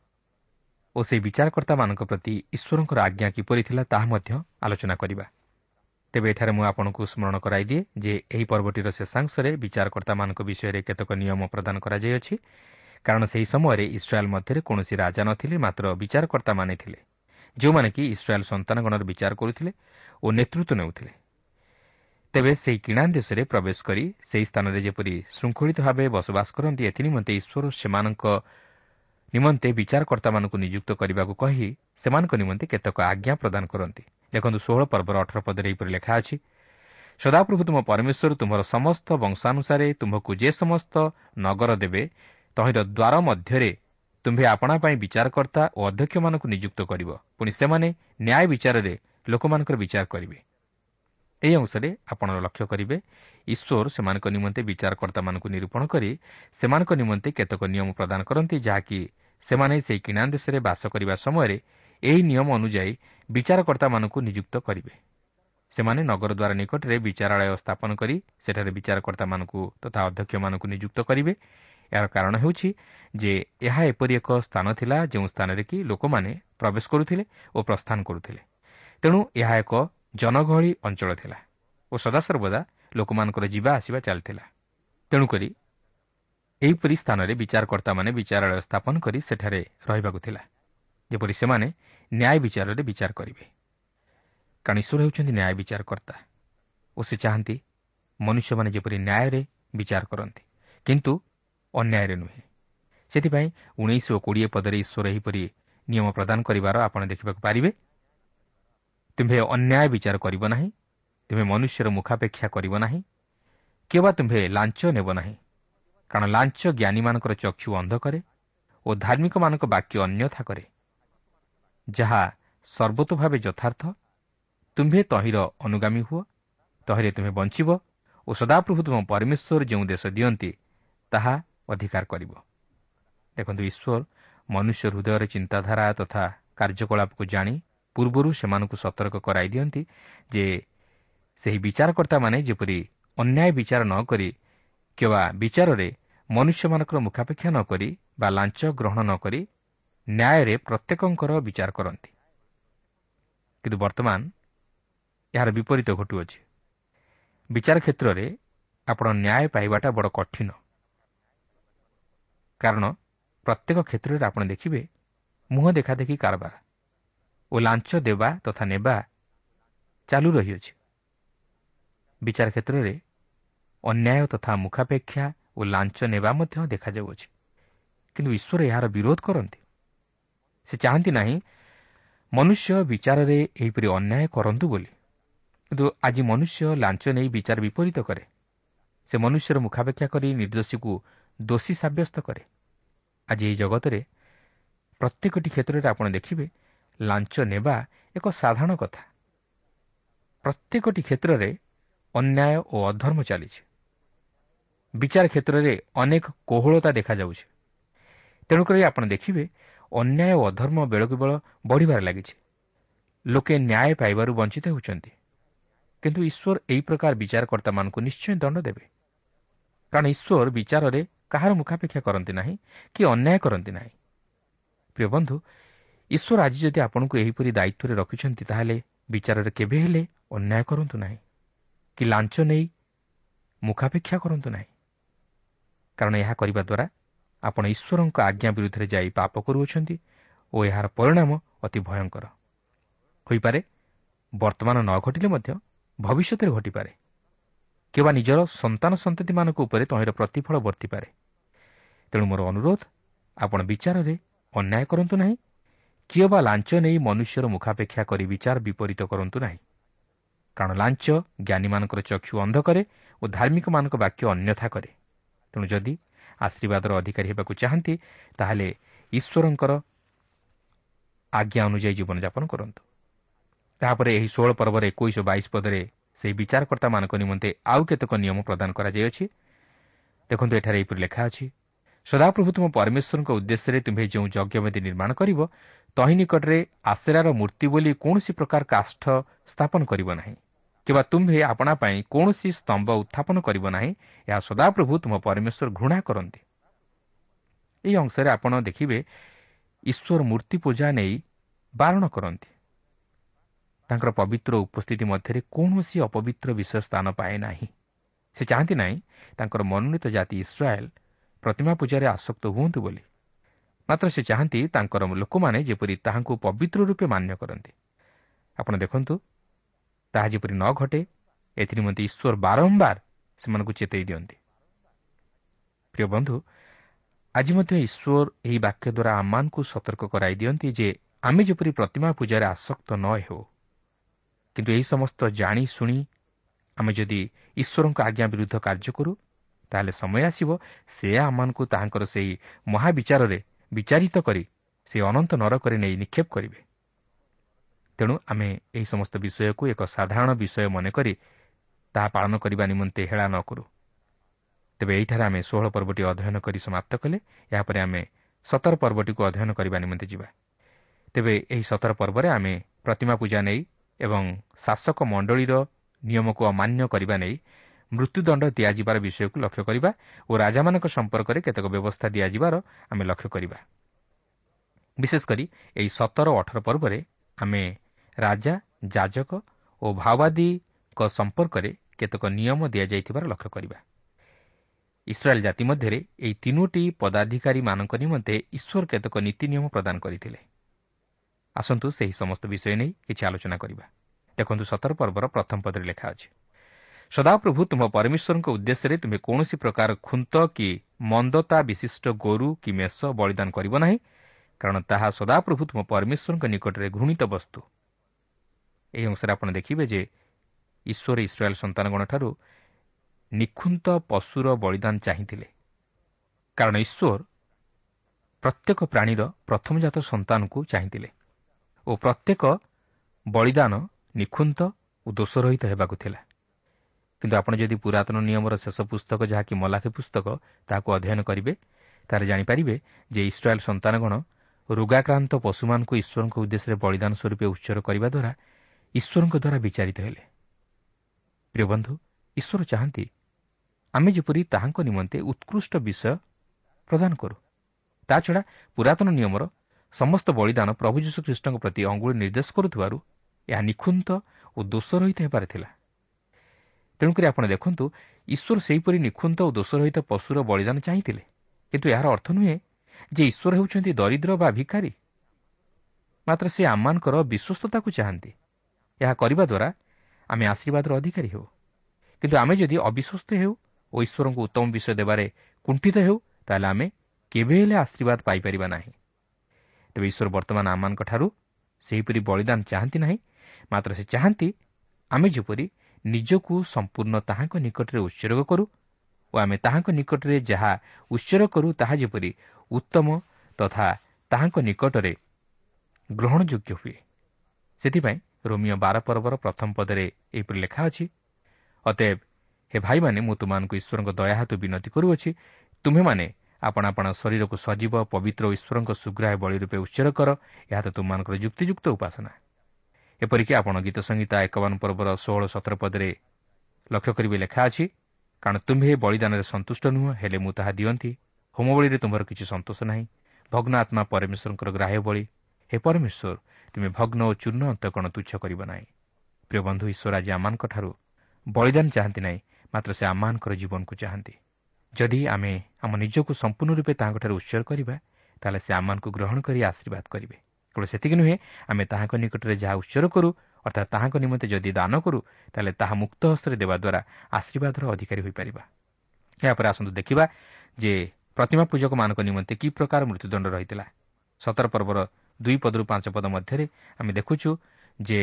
ଓ ସେହି ବିଚାରକର୍ତ୍ତାମାନଙ୍କ ପ୍ରତି ଈଶ୍ୱରଙ୍କର ଆଜ୍ଞା କିପରି ଥିଲା ତାହା ମଧ୍ୟ ଆଲୋଚନା କରିବା। ତେବେ ଏଠାରେ ମୁଁ ଆପଣଙ୍କୁ ସ୍ମରଣ କରାଇଦିଏ ଯେ ଏହି ପର୍ବଟିର ଶେଷାଂଶରେ ବିଚାରକର୍ତ୍ତାମାନଙ୍କ ବିଷୟରେ କେତେକ ନିୟମ ପ୍ରଦାନ କରାଯାଇଅଛି। କାରଣ ସେହି ସମୟରେ ଇସ୍ରାଏଲ୍ ମଧ୍ୟରେ କୌଣସି ରାଜା ନଥିଲେ ମାତ୍ର ବିଚାରକର୍ତ୍ତାମାନେ ଥିଲେ ଯେଉଁମାନେ କି ଇସ୍ରାଏଲ୍ ସନ୍ତାନଗଣର ବିଚାର କରୁଥିଲେ ଓ ନେତୃତ୍ୱ ନେଉଥିଲେ। ତେବେ ସେହି କିଣା ଦେଶରେ ପ୍ରବେଶ କରି ସେହି ସ୍ଥାନରେ ଯେପରି ଶୃଙ୍ଖଳିତ ଭାବେ ବସବାସ କରନ୍ତି ଏଥିନିମନ୍ତେ ଈଶ୍ୱର ସେମାନଙ୍କ ନିମନ୍ତେ ବିଚାରକର୍ତ୍ତାମାନଙ୍କୁ ନିଯୁକ୍ତ କରିବାକୁ କହି ସେମାନଙ୍କ ନିମନ୍ତେ କେତେକ ଆଜ୍ଞା ପ୍ରଦାନ କରନ୍ତି। ଦେଖନ୍ତୁ ଷୋହଳ ପର୍ବର ଅଠର ପଦରେ ଏହିପରି ଲେଖା ଅଛି ସଦାପ୍ରଭୁ ତୁମ ପରମେଶ୍ୱର ତୁମର ସମସ୍ତ ବଂଶାନୁସାରେ ତୁମ୍ଭକୁ ଯେ ସମସ୍ତ ନଗର ଦେବେ ତହିଁର ଦ୍ୱାର ମଧ୍ୟରେ ତୁମ୍ଭେ ଆପଣା ପାଇଁ ବିଚାରକର୍ତ୍ତା ଓ ଅଧ୍ୟକ୍ଷମାନଙ୍କୁ ନିଯୁକ୍ତ କରିବ। ପୁଣି ସେମାନେ ନ୍ୟାୟ ବିଚାରରେ ଲୋକମାନଙ୍କର ବିଚାର କରିବେ। ଏହି ଅଂଶରେ ଆପଣ ଲକ୍ଷ୍ୟ କରିବେ ଈଶ୍ୱର ସେମାନଙ୍କ ନିମନ୍ତେ ବିଚାରକର୍ତ୍ତାମାନଙ୍କୁ ନିରୂପଣ କରି ସେମାନଙ୍କ ନିମନ୍ତେ କେତେକ ନିୟମ ପ୍ରଦାନ କରନ୍ତି ଯାହାକି ସେମାନେ ସେହି କିଣା ଦେଶରେ ବାସ କରିବା ସମୟରେ ଏହି ନିୟମ ଅନୁଯାୟୀ ବିଚାରକର୍ତ୍ତାମାନଙ୍କୁ ନିଯୁକ୍ତ କରିବେ। ସେମାନେ ନଗରଦ୍ୱାର ନିକଟରେ ବିଚାରାଳୟ ସ୍ଥାପନ କରି ସେଠାରେ ବିଚାରକର୍ତ୍ତାମାନଙ୍କୁ ତଥା ଅଧ୍ୟକ୍ଷମାନଙ୍କୁ ନିଯୁକ୍ତ କରିବେ। ଏହାର କାରଣ ହେଉଛି ଯେ ଏହା ଏପରି ଏକ ସ୍ଥାନ ଥିଲା ଯେଉଁ ସ୍ଥାନରେ କି ଲୋକମାନେ ପ୍ରବେଶ କରୁଥିଲେ ଓ ପ୍ରସ୍ଥାନ କରୁଥିଲେ। ତେଣୁ ଏହା ଏକ ଜନଗହଳି ଅଞ୍ଚଳ ଥିଲା ଓ ସଦାସର୍ବଦା ଲୋକମାନଙ୍କର ଯିବା ଆସିବା ଚାଲିଥିଲା। ତେଣୁକରି ଏହିପରି ସ୍ଥାନରେ ବିଚାରକର୍ତ୍ତାମାନେ ବିଚାରାଳୟ ସ୍ଥାପନ କରି ସେଠାରେ ରହିବାକୁ ଥିଲା। ଯେପରି ସେମାନେ ନ୍ୟାୟ ବିଚାରରେ ବିଚାର କରିବେ। କାରଣ ଈଶ୍ୱର ହେଉଛନ୍ତି ନ୍ୟାୟ ବିଚାରକର୍ତ୍ତା ଓ ସେ ଚାହାନ୍ତି ମନୁଷ୍ୟମାନେ ଯେପରି ନ୍ୟାୟରେ ବିଚାର କରନ୍ତି କିନ୍ତୁ ଅନ୍ୟାୟରେ ନୁହେଁ। ସେଥିପାଇଁ ଉଣେଇଶ ଓ କୋଡ଼ିଏ ପଦରେ ଈଶ୍ୱର ଏହିପରି ନିୟମ ପ୍ରଦାନ କରିବାର ଆପଣ ଦେଖିବାକୁ ପାରିବେ। ତୁମ୍ଭେ ଅନ୍ୟାୟ ବିଚାର କରିବ ନାହିଁ ତୁମେ ମନୁଷ୍ୟର ମୁଖାପେକ୍ଷା କରିବ ନାହିଁ କିମ୍ବା ତୁମ୍ଭେ ଲାଞ୍ଚ ନେବ ନାହିଁ। କାରଣ ଲାଞ୍ଚ ଜ୍ଞାନୀମାନଙ୍କର ଚକ୍ଷୁ ଅନ୍ଧ କରେ ଓ ଧାର୍ମିକମାନଙ୍କ ବାକ୍ୟ ଅନ୍ୟଥା କରେ। ଯାହା ସର୍ବତ ଭାବେ ଯଥାର୍ଥ ତୁମ୍ଭେ ତହିଁର ଅନୁଗାମୀ ହୁଅ ତହିଁରେ ତୁମେ ବଞ୍ଚିବ ଓ ସଦାପ୍ରଭୁ ତୁମ ପରମେଶ୍ୱର ଯେଉଁ ଦେଶ ଦିଅନ୍ତି ତାହା ଅଧିକାର କରିବ। ଦେଖନ୍ତୁ ଈଶ୍ୱର ମନୁଷ୍ୟ ହୃଦୟର ଚିନ୍ତାଧାରା ତଥା କାର୍ଯ୍ୟକଳାପକୁ ଜାଣି ପୂର୍ବରୁ ସେମାନଙ୍କୁ ସତର୍କ କରାଇ ଦିଅନ୍ତି ଯେ ସେହି ବିଚାରକର୍ତ୍ତାମାନେ ଯେପରି ଅନ୍ୟାୟ ବିଚାର ନ କରି କିମ୍ବା ବିଚାରରେ ମନୁଷ୍ୟମାନଙ୍କର ମୁଖାପେକ୍ଷା ନ କରି ବା ଲାଞ୍ଚ ଗ୍ରହଣ ନ କରି ନ୍ୟାୟରେ ପ୍ରତ୍ୟେକଙ୍କର ବିଚାର କରନ୍ତି କିନ୍ତୁ ବର୍ତ୍ତମାନ ଏହାର ବିପରୀତ ଘଟୁଅଛି ବିଚାର କ୍ଷେତ୍ରରେ ଆପଣ ନ୍ୟାୟ ପାଇବାଟା ବଡ଼ କଠିନ କାରଣ ପ୍ରତ୍ୟେକ କ୍ଷେତ୍ରରେ ଆପଣ ଦେଖିବେ ମୁହଁ ଦେଖାଦେଖି କାରବାର ଓ ଲାଞ୍ଚ ଦେବା ତଥା ନେବା ଚାଲୁ ରହିଅଛି ବିଚାର କ୍ଷେତ୍ରରେ ଅନ୍ୟାୟ ତଥା ମୁଖାପେକ୍ଷା ଓ ଲାଞ୍ଚ ନେବା ମଧ୍ୟ ଦେଖାଯାଉଅଛି କିନ୍ତୁ ଈଶ୍ୱର ଏହାର ବିରୋଧ କରନ୍ତି ସେ ଚାହାନ୍ତି ନାହିଁ ମନୁଷ୍ୟ ବିଚାରରେ ଏହିପରି ଅନ୍ୟାୟ କରନ୍ତୁ ବୋଲି। କିନ୍ତୁ ଆଜି ମନୁଷ୍ୟ ଲାଞ୍ଚ ନେଇ ବିଚାର ବିପରୀତ କରେ। ସେ ମନୁଷ୍ୟର ମୁଖାପେକ୍ଷା କରି ନିର୍ଦ୍ଦୋଷୀକୁ ଦୋଷୀ ସାବ୍ୟସ୍ତ କରେ। ଆଜି ଏହି ଜଗତରେ ପ୍ରତ୍ୟେକଟି କ୍ଷେତ୍ରରେ ଆପଣ ଦେଖିବେ ଲାଞ୍ଚ ନେବା ଏକ ସାଧାରଣ କଥା। ପ୍ରତ୍ୟେକଟି କ୍ଷେତ୍ରରେ ଅନ୍ୟାୟ ଓ ଅଧର୍ମ ଚାଲିଛି। ବିଚାର କ୍ଷେତ୍ରରେ ଅନେକ କୋହଳତା ଦେଖାଯାଉଛି। ତେଣୁକରି ଆପଣ ଦେଖିବେ ଅନ୍ୟାୟ ଓ ଅଧର୍ମ ବେଳକୁ ବେଳ ବଢ଼ିବାରେ ଲାଗିଛି। ଲୋକେ ନ୍ୟାୟ ପାଇବାରୁ ବଞ୍ଚିତ ହେଉଛନ୍ତି। କିନ୍ତୁ ଈଶ୍ୱର ଏହି ପ୍ରକାର ବିଚାରକର୍ତ୍ତାମାନଙ୍କୁ ନିଶ୍ଚୟ ଦଣ୍ଡ ଦେବେ। କାରଣ ଈଶ୍ୱର ବିଚାରରେ କାହାର ମୁଖାପେକ୍ଷା କରନ୍ତି ନାହିଁ କି ଅନ୍ୟାୟ କରନ୍ତି ନାହିଁ। ପ୍ରିୟ ବନ୍ଧୁ ଈଶ୍ୱର ଆଜି ଯଦି ଆପଣଙ୍କୁ ଏହିପରି ଦାୟିତ୍ୱରେ ରଖିଛନ୍ତି ତାହେଲେ ବିଚାରରେ କେବେ ହେଲେ ଅନ୍ୟାୟ କରନ୍ତୁ ନାହିଁ କି ଲାଞ୍ଚ ନେଇ ମୁଖାପେକ୍ଷା କରନ୍ତୁ ନାହିଁ। କାରଣ ଏହା କରିବା ଦ୍ୱାରା ଆପଣ ଈଶ୍ୱରଙ୍କ ଆଜ୍ଞା ବିରୁଦ୍ଧରେ ଯାଇ ପାପ କରୁଅଛନ୍ତି ଓ ଏହାର ପରିଣାମ ଅତି ଭୟଙ୍କର। ହୋଇପାରେ ବର୍ତ୍ତମାନ ନ ଘଟିଲେ ମଧ୍ୟ ଭବିଷ୍ୟତରେ ଘଟିପାରେ। କିମ୍ବା ନିଜର ସନ୍ତାନ ସନ୍ତତିମାନଙ୍କ ଉପରେ ତହିଁର ପ୍ରତିଫଳ ବର୍ତ୍ତିପାରେ। ତେଣୁ ମୋର ଅନୁରୋଧ ଆପଣ ବିଚାରରେ ଅନ୍ୟାୟ କରନ୍ତୁ ନାହିଁ କିଏ ବା ଲାଞ୍ଚ ନେଇ ମନୁଷ୍ୟର ମୁଖାପେକ୍ଷା କରି ବିଚାର ବିପରୀତ କରନ୍ତୁ ନାହିଁ। କାରଣ ଲାଞ୍ଚ ଜ୍ଞାନୀମାନଙ୍କର ଚକ୍ଷୁ ଅନ୍ଧ କରେ ଓ ଧାର୍ମିକମାନଙ୍କ ବାକ୍ୟ ଅନ୍ୟଥା କରେ। ତେଣୁ ଯଦି ଆଶୀର୍ବାଦର ଅଧିକାରୀ ହେବାକୁ ଚାହାନ୍ତି ତାହେଲେ ଈଶ୍ୱରଙ୍କର ଆଜ୍ଞା ଅନୁଯାୟୀ ଜୀବନଯାପନ କରନ୍ତୁ। ତାହାପରେ ଏହି ଷୋହଳ ପର୍ବରେ ଏକୋଇଶ ଓ ବାଇଶ ପଦରେ ସେହି ବିଚାରକର୍ତ୍ତାମାନଙ୍କ ନିମନ୍ତେ ଆଉ କେତେକ ନିୟମ ପ୍ରଦାନ କରାଯାଇଅଛି। ଦେଖନ୍ତୁ ଏଠାରେ ଏହିପରି ଲେଖା ଅଛି ସଦାପ୍ରଭୁ ତୁମ ପରମେଶ୍ୱରଙ୍କ ଉଦ୍ଦେଶ୍ୟରେ ତୁମ୍ଭେ ଯେଉଁ ଯଜ୍ଞବେଦୀ ନିର୍ମାଣ କରିବ ତହିଁ ନିକଟରେ ଆଶେରାର ମୂର୍ତ୍ତି ବୋଲି କୌଣସି ପ୍ରକାର କାଷ୍ଠ ସ୍ଥାପନ କରିବ ନାହିଁ। କିମ୍ବା ତୁମ୍ଭେ ଆପଣା ପାଇଁ କୌଣସି ସ୍ତମ୍ଭ ଉତ୍ଥାପନ କରିବ ନାହିଁ ଏହା ସଦାପ୍ରଭୁ ତୁମ ପରମେଶ୍ୱର ଘୃଣା କରନ୍ତି। ଏହି ଅଂଶରେ ଆପଣ ଦେଖିବେ ଈଶ୍ୱର ମୂର୍ତ୍ତି ପୂଜା ନେଇ ବାରଣ କରନ୍ତି। ତାଙ୍କର ପବିତ୍ର ଉପସ୍ଥିତି ମଧ୍ୟରେ କୌଣସି ଅପବିତ୍ର ବିଷୟ ସ୍ଥାନ ପାଏ ନାହିଁ। ସେ ଚାହାନ୍ତି ନାହିଁ ତାଙ୍କର ମନୋନୀତ ଜାତି ଇସ୍ରାଏଲ୍ ପ୍ରତିମା ପୂଜାରେ ଆସକ୍ତ ହୁଅନ୍ତୁ ବୋଲି। ମାତ୍ର ସେ ଚାହାନ୍ତି ତାଙ୍କର ଲୋକମାନେ ଯେପରି ତାହାଙ୍କୁ ପବିତ୍ର ରୂପେ ମାନ୍ୟ କରନ୍ତି। ଆପଣ ଦେଖନ୍ତୁ ତାହା ଯେପରି ନ ଘଟେ ଏଥିନିମନ୍ତେ ଈଶ୍ୱର ବାରମ୍ବାର ସେମାନଙ୍କୁ ଚେତାଇ ଦିଅନ୍ତି। ପ୍ରିୟ ବନ୍ଧୁ ଆଜି ମଧ୍ୟ ଈଶ୍ୱର ଏହି ବାକ୍ୟ ଦ୍ୱାରା ଆମମାନଙ୍କୁ ସତର୍କ କରାଇ ଦିଅନ୍ତି ଯେ ଆମେ ଯେପରି ପ୍ରତିମା ପୂଜାରେ ଆସକ୍ତ ନ ହେଉ। କିନ୍ତୁ ଏହି ସମସ୍ତ ଜାଣି ଶୁଣି ଆମେ ଯଦି ଈଶ୍ୱରଙ୍କ ଆଜ୍ଞା ବିରୁଦ୍ଧ କାର୍ଯ୍ୟ କରୁ ତାହେଲେ ସମୟ ଆସିବ ସେ ଆମମାନଙ୍କୁ ତାହାଙ୍କର ସେହି ମହାବିଚାରରେ ବିଚାରିତ କରି ସେ ଅନନ୍ତ ନରକରେ ନେଇ ନିକ୍ଷେପ କରିବେ। ତେଣୁ ଆମେ ଏହି ସମସ୍ତ ବିଷୟକୁ ଏକ ସାଧାରଣ ବିଷୟ ମନେକରି ତାହା ପାଳନ କରିବା ନିମନ୍ତେ ହେଳା ନ କରୁ। ତେବେ ଏହିଠାରେ ଆମେ ଷୋହଳ ପର୍ବଟି ଅଧ୍ୟୟନ କରି ସମାପ୍ତ କଲେ ଏହାପରେ ଆମେ ସତର ପର୍ବଟିକୁ ଅଧ୍ୟୟନ କରିବା ନିମନ୍ତେ ଯିବା। ତେବେ ଏହି ସତର ପର୍ବରେ ଆମେ ପ୍ରତିମା ପୂଜା ନେଇ ଏବଂ ଶାସକ ମଣ୍ଡଳୀର ନିୟମକୁ ଅମାନ୍ୟ କରିବା ନେଇ ମୃତ୍ୟୁଦଣ୍ଡ ଦିଆଯିବାର ବିଷୟକୁ ଲକ୍ଷ୍ୟ କରିବା ଓ ରାଜାମାନଙ୍କ ସମ୍ପର୍କରେ କେତେକ ବ୍ୟବସ୍ଥା ଦିଆଯିବାର ଆମେ ଲକ୍ଷ୍ୟ କରିବା। ବିଶେଷ କରି ଏହି ସତର ଅଠର ପର୍ବରେ ଆମେ ରାଜା ଯାଜକ ଓ ଭାଓବାଦୀଙ୍କ ସମ୍ପର୍କରେ କେତେକ ନିୟମ ଦିଆଯାଇଥିବାର ଲକ୍ଷ୍ୟ କରିବା। ଇସ୍ରାଏଲ୍ ଜାତି ମଧ୍ୟରେ ଏହି ତିନୋଟି ପଦାଧିକାରୀମାନଙ୍କ ନିମନ୍ତେ ଈଶ୍ୱର କେତେକ ନୀତି ନିୟମ ପ୍ରଦାନ କରିଥିଲେ। ଆସନ୍ତୁ ସେହି ସମସ୍ତ ବିଷୟ ନେଇ କିଛି ଆଲୋଚନା କରିବା। ଦେଖନ୍ତୁ ସତର ପର୍ବର ପ୍ରଥମ ପଦରେ ଲେଖା ଅଛି ସଦାପ୍ରଭୁ ତୁମ ପରମେଶ୍ୱରଙ୍କ ଉଦ୍ଦେଶ୍ୟରେ ତୁମେ କୌଣସି ପ୍ରକାର ଖୁନ୍ତ କି ମନ୍ଦତା ବିଶିଷ୍ଟ ଗୋରୁ କି ମେଷ ବଳିଦାନ କରିବ ନାହିଁ କାରଣ ତାହା ସଦାପ୍ରଭୁ ତୁମ ପରମେଶ୍ୱରଙ୍କ ନିକଟରେ ଘୃଣିତ ବସ୍ତୁ। ଏହି ଅଂଶରେ ଆପଣ ଦେଖିବେ ଯେ ଈଶ୍ୱର ଇସ୍ରାଏଲ୍ ସନ୍ତାନଗଣଠାରୁ ନିଖୁନ୍ତ ପଶୁର ବଳିଦାନ ଚାହିଁଥିଲେ। କାରଣ ଈଶ୍ୱର ପ୍ରତ୍ୟେକ ପ୍ରାଣୀର ପ୍ରଥମଜାତ ସନ୍ତାନକୁ ଚାହିଁଥିଲେ ଓ ପ୍ରତ୍ୟେକ ବଳିଦାନ ନିଖୁନ୍ତ ଓ ଦୋଷରହିତ ହେବାକୁ ଥିଲା। କିନ୍ତୁ ଆପଣ ଯଦି ପୁରାତନ ନିୟମର ଶେଷ ପୁସ୍ତକ ଯାହାକି ମଲାଖି ପୁସ୍ତକ ତାହାକୁ ଅଧ୍ୟୟନ କରିବେ ତାହେଲେ ଜାଣିପାରିବେ ଯେ ଇସ୍ରାଏଲ୍ ସନ୍ତାନଗଣ ରୋଗାକ୍ରାନ୍ତ ପଶୁମାନଙ୍କୁ ଈଶ୍ୱରଙ୍କ ଉଦ୍ଦେଶ୍ୟରେ ବଳିଦାନ ସ୍ୱରୂପେ ଉତ୍ସର କରିବା ଦ୍ୱାରା ଈଶ୍ୱରଙ୍କ ଦ୍ୱାରା ବିଚାରିତ ହେଲେ। ପ୍ରିୟ ବନ୍ଧୁ ଈଶ୍ୱର ଚାହାନ୍ତି ଆମେ ଯେପରି ତାହାଙ୍କ ନିମନ୍ତେ ଉତ୍କୃଷ୍ଟ ବିଷୟ ପ୍ରଦାନ କରୁ। ତାଛଡ଼ା ପୁରାତନ ନିୟମର ସମସ୍ତ ବଳିଦାନ ପ୍ରଭୁ ଯୀଶୁଖ୍ରୀଷ୍ଟଙ୍କ ପ୍ରତି ଅଙ୍ଗୁଳି ନିର୍ଦ୍ଦେଶ କରୁଥିବାରୁ ଏହା ନିଖୁନ୍ତ ଓ ଦୋଷ ରହିତ ହେବାର ଥିଲା। ତେଣୁକରି ଆପଣ ଦେଖନ୍ତୁ ଈଶ୍ୱର ସେହିପରି ନିଖୁନ୍ତ ଓ ଦୋଷ ରହିତ ପଶୁର ବଳିଦାନ ଚାହିଁଥିଲେ। କିନ୍ତୁ ଏହାର ଅର୍ଥ ନୁହେଁ ଯେ ଈଶ୍ୱର ହେଉଛନ୍ତି ଦରିଦ୍ର ବା ଭିକାରୀ। ମାତ୍ର ସେ ଆମମାନଙ୍କର ବିଶ୍ୱସ୍ତତାକୁ ଚାହାନ୍ତି। ଏହା କରିବା ଦ୍ୱାରା ଆମେ ଆଶୀର୍ବାଦର ଅଧିକାରୀ ହେଉ। କିନ୍ତୁ ଆମେ ଯଦି ଅବିଶ୍ୱସ୍ତ ହେଉ ଓ ଈଶ୍ୱରଙ୍କୁ ଉତ୍ତମ ବିଷୟ ଦେବାରେ କୁଣ୍ଠିତ ହେଉ ତାହେଲେ ଆମେ କେବେ ହେଲେ ଆଶୀର୍ବାଦ ପାଇପାରିବା ନାହିଁ। ତେବେ ଈଶ୍ୱର ବର୍ତ୍ତମାନ ଆମମାନଙ୍କଠାରୁ ସେହିପରି ବଳିଦାନ ଚାହାନ୍ତି ନାହିଁ। ମାତ୍ର ସେ ଚାହାନ୍ତି ଆମେ ଯେପରି ନିଜକୁ ସମ୍ପୂର୍ଣ୍ଣ ତାହାଙ୍କ ନିକଟରେ ଉତ୍ସର୍ଗ କରୁ ଓ ଆମେ ତାହାଙ୍କ ନିକଟରେ ଯାହା ଉତ୍ସର୍ଗ କରୁ ତାହା ଯେପରି ଉତ୍ତମ ତଥା ତାହାଙ୍କ ନିକଟରେ ଗ୍ରହଣଯୋଗ୍ୟ ହୁଏ। ସେଥିପାଇଁ ରୋମିଓ ବାର ପର୍ବର ପ୍ରଥମ ପଦରେ ଏହିପରି ଲେଖା ଅଛି ଅତଏବ ହେ ଭାଇମାନେ ମୁଁ ତୁମମାନଙ୍କୁ ଈଶ୍ୱରଙ୍କ ଦୟା ହେତୁ ବିନତି କରୁଅଛି। ତୁମେମାନେ ଆପଣ ଆପଣ ଶରୀରକୁ ସଜୀବ ପବିତ୍ର ଈଶ୍ୱରଙ୍କ ସୁଗ୍ରାହ ବଳି ରୂପେ ଉଚ୍ଚର କର ଏହା ତ ତୁମମାନଙ୍କର ଯୁକ୍ତିଯୁକ୍ତ ଉପାସନା। ଏପରିକି ଆପଣ ଗୀତ ସଂହିତା ଏକବାନ ପର୍ବର ଷୋହଳ ସତର ପଦରେ ଲକ୍ଷ୍ୟ କରିବେ ଲେଖା ଅଛି କାରଣ ତୁମ୍ଭେ ବଳିଦାନରେ ସନ୍ତୁଷ୍ଟ ନୁହଁ ହେଲେ ମୁଁ ତାହା ଦିଅନ୍ତି। ହୋମବଳିରେ ତୁମର କିଛି ସନ୍ତୋଷ ନାହିଁ। ଭଗ୍ନ ଆତ୍ମା ପରମେଶ୍ୱରଙ୍କର ଗ୍ରାହ୍ୟ ବଳି। ହେ ପରମେଶ୍ୱର ତୁମେ ଭଗ୍ନ ଓ ଚୂର୍ଣ୍ଣ ଅନ୍ତ କ'ଣ ତୁଚ୍ଛ କରିବ ନାହିଁ। ପ୍ରିୟ ବନ୍ଧୁ ଈଶ୍ୱର ଆଜି ଆମମାନଙ୍କଠାରୁ ବଳିଦାନ ଚାହାନ୍ତି ନାହିଁ ମାତ୍ର ସେ ଆମମାନଙ୍କର ଜୀବନକୁ ଚାହାନ୍ତି। ଯଦି ଆମେ ଆମ ନିଜକୁ ସମ୍ପୂର୍ଣ୍ଣ ରୂପେ ତାହାଙ୍କଠାରେ ଉତ୍ସର୍ଗ କରିବା ତାହେଲେ ସେ ଆମମାନଙ୍କୁ ଗ୍ରହଣ କରି ଆଶୀର୍ବାଦ କରିବେ। କେବଳ ସେତିକି ନୁହେଁ ଆମେ ତାହାଙ୍କ ନିକଟରେ ଯାହା ଉତ୍ସର୍ଗ କରୁ ଅର୍ଥାତ୍ ତାହାଙ୍କ ନିମନ୍ତେ ଯଦି ଦାନ କରୁ ତାହେଲେ ତାହା ମୁକ୍ତ ହସ୍ତରେ ଦେବା ଦ୍ୱାରା ଆଶୀର୍ବାଦର ଅଧିକାରୀ ହୋଇପାରିବା। ଏହାପରେ ଆସନ୍ତୁ ଦେଖିବା ଯେ ପ୍ରତିମା ପୂଜକମାନଙ୍କ ନିମନ୍ତେ କି ପ୍ରକାର ମୃତ୍ୟୁଦଣ୍ଡ ରହିଥିଲା। ସତର ପର୍ବର ଦୁଇ ପଦରୁ ପାଞ୍ଚ ପଦ ମଧ୍ୟରେ ଆମେ ଦେଖୁଛୁ ଯେ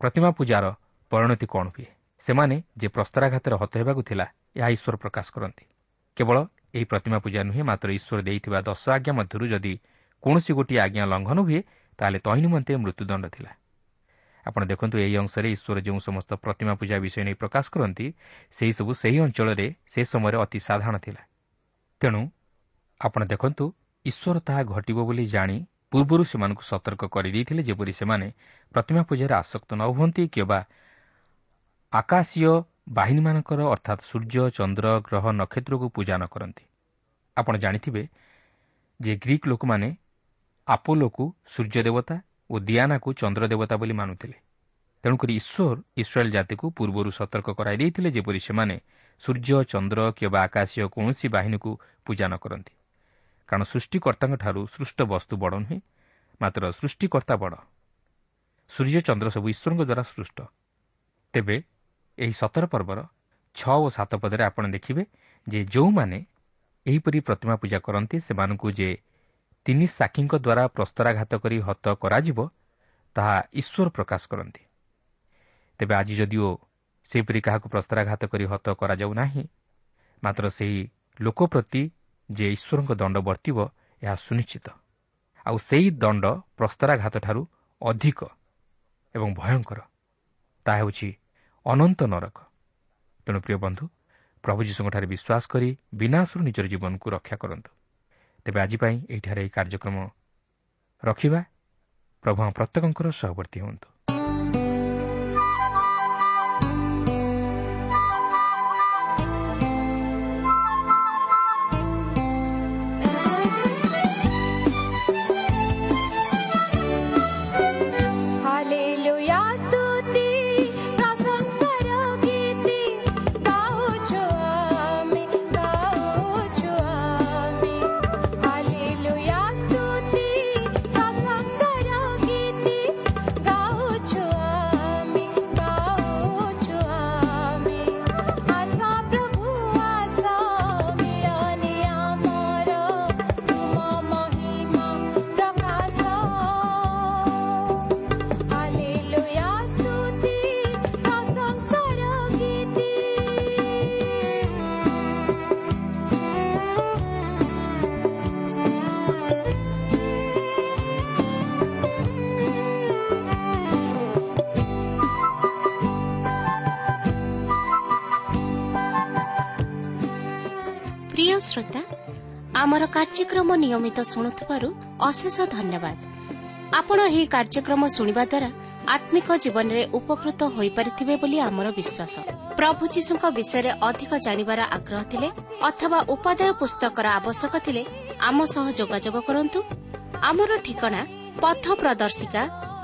ପ୍ରତିମା ପୂଜାର ପରିଣତି କ'ଣ ହୁଏ? ସେମାନେ ଯେ ପ୍ରସ୍ତାରାଘାତରେ ହତ ହେବାକୁ ଥିଲା ଏହା ଈଶ୍ୱର ପ୍ରକାଶ କରନ୍ତି। କେବଳ ଏହି ପ୍ରତିମା ପୂଜା ନୁହେଁ ମାତ୍ର ଈଶ୍ୱର ଦେଇଥିବା ଦଶ ଆଜ୍ଞା ମଧ୍ୟରୁ ଯଦି କୌଣସି ଗୋଟିଏ ଆଜ୍ଞା ଲଙ୍ଘନ ହୁଏ ତାହେଲେ ତହିଁ ନିମନ୍ତେ ମୃତ୍ୟୁଦଣ୍ଡ ଥିଲା। ଆପଣ ଦେଖନ୍ତୁ ଏହି ଅଂଶରେ ଈଶ୍ୱର ଯେଉଁ ସମସ୍ତ ପ୍ରତିମା ପୂଜା ବିଷୟ ନେଇ ପ୍ରକାଶ କରନ୍ତି ସେହିସବୁ ସେହି ଅଞ୍ଚଳରେ ସେ ସମୟରେ ଅତି ସାଧାରଣ ଥିଲା। ତେଣୁ ଆପଣ ଦେଖନ୍ତୁ ଈଶ୍ୱର ତାହା ଘଟିବ ବୋଲି ଜାଣି ପୂର୍ବରୁ ସେମାନଙ୍କୁ ସତର୍କ କରିଦେଇଥିଲେ ଯେପରି ସେମାନେ ପ୍ରତିମା ପୂଜାରେ ଆସକ୍ତ ନ ହୁଅନ୍ତି କିମ୍ବା ଆକାଶୀୟ ବାହିନୀମାନଙ୍କର ଅର୍ଥାତ୍ ସୂର୍ଯ୍ୟ ଚନ୍ଦ୍ର ଗ୍ରହ ନକ୍ଷତ୍ରକୁ ପୂଜା ନ କରନ୍ତି। ଆପଣ ଜାଣିଥିବେ ଯେ ଗ୍ରୀକ୍ ଲୋକମାନେ ଆପୋଲୋକୁ ସୂର୍ଯ୍ୟ ଦେବତା ଓ ଦିଆନାକୁ ଚନ୍ଦ୍ର ଦେବତା ବୋଲି ମାନୁଥିଲେ। ତେଣୁକରି ଈଶ୍ୱର ଇସ୍ରାଏଲ୍ ଜାତିକୁ ପୂର୍ବରୁ ସତର୍କ କରାଇ ଦେଇଥିଲେ ଯେପରି ସେମାନେ ସୂର୍ଯ୍ୟ ଚନ୍ଦ୍ର କିମ୍ବା ଆକାଶୀୟ କୌଣସି ବାହିନୀକୁ ପୂଜା ନ କରନ୍ତି। କାରଣ ସୃଷ୍ଟିକର୍ତ୍ତାଙ୍କଠାରୁ ସୃଷ୍ଟ ବସ୍ତୁ ବଡ଼ ନୁହେଁ ମାତ୍ର ସୃଷ୍ଟିକର୍ତ୍ତା ବଡ଼। ସୂର୍ଯ୍ୟ ଚନ୍ଦ୍ର ସବୁ ଈଶ୍ୱରଙ୍କ ଦ୍ୱାରା ସୃଷ୍ଟ। ତେବେ ଏହି ସତର ପର୍ବର ଛଅ ଓ ସାତ ପଦରେ ଆପଣ ଦେଖିବେ ଯେ ଯେଉଁମାନେ ଏହିପରି ପ୍ରତିମା ପୂଜା କରନ୍ତି ସେମାନଙ୍କୁ ଯେ ତିନି ସାକ୍ଷୀଙ୍କ ଦ୍ୱାରା ପ୍ରସ୍ତରାଘାତ କରି ହତ କରାଯିବ ତାହା ଈଶ୍ୱର ପ୍ରକାଶ କରନ୍ତି। ତେବେ ଆଜି ଯଦିଓ ସେହିପରି କାହାକୁ ପ୍ରସ୍ତରାଘାତ କରି ହତ କରାଯାଉ ନାହିଁ ମାତ୍ର ସେହି ଲୋକ ପ୍ରତି ଯେ ଈଶ୍ୱରଙ୍କ ଦଣ୍ଡ ବର୍ତ୍ତିବ ଏହା ସୁନିଶ୍ଚିତ। ଆଉ ସେହି ଦଣ୍ଡ ପ୍ରସ୍ତରାଘାତଠାରୁ ଅଧିକ ଏବଂ ଭୟଙ୍କର। ତାହା ହେଉଛି ଅନନ୍ତ ନରକ। ତେଣୁ ପ୍ରିୟ ବନ୍ଧୁ ପ୍ରଭୁ ଯୀଶୁଙ୍କଠାରେ ବିଶ୍ୱାସ କରି ବିନାଶରୁ ନିଜର ଜୀବନକୁ ରକ୍ଷା କରନ୍ତୁ। ତେବେ ଆଜି ପାଇଁ ଏହିଠାରେ ଏହି କାର୍ଯ୍ୟକ୍ରମ ରଖିବା। ପ୍ରଭୁ ପ୍ରତ୍ୟେକଙ୍କର ସହବର୍ତ୍ତୀ ହୁଅନ୍ତୁ। ଆମର କାର୍ଯ୍ୟକ୍ରମ ନିୟମିତ ଶୁଣୁଥିବାରୁ ଅଶେଷ ଧନ୍ୟବାଦ। ଆପଣ ଏହି କାର୍ଯ୍ୟକ୍ରମ ଶୁଣିବା ଦ୍ୱାରା ଆତ୍ମିକ ଜୀବନରେ ଉପକୃତ ହୋଇପାରିଥିବେ ବୋଲି ଆମର ବିଶ୍ୱାସ। ପ୍ରଭୁ ଯୀଶୁଙ୍କ ବିଷୟରେ ଅଧିକ ଜାଣିବାର ଆଗ୍ରହ ଥିଲେ ଅଥବା ଉପାଦେୟ ପୁସ୍ତକର ଆବଶ୍ୟକ ଥିଲେ ଆମ ସହ ଯୋଗାଯୋଗ କରନ୍ତୁ। ଆମର ଠିକଣା ପଥ ପ୍ରଦର୍ଶିକା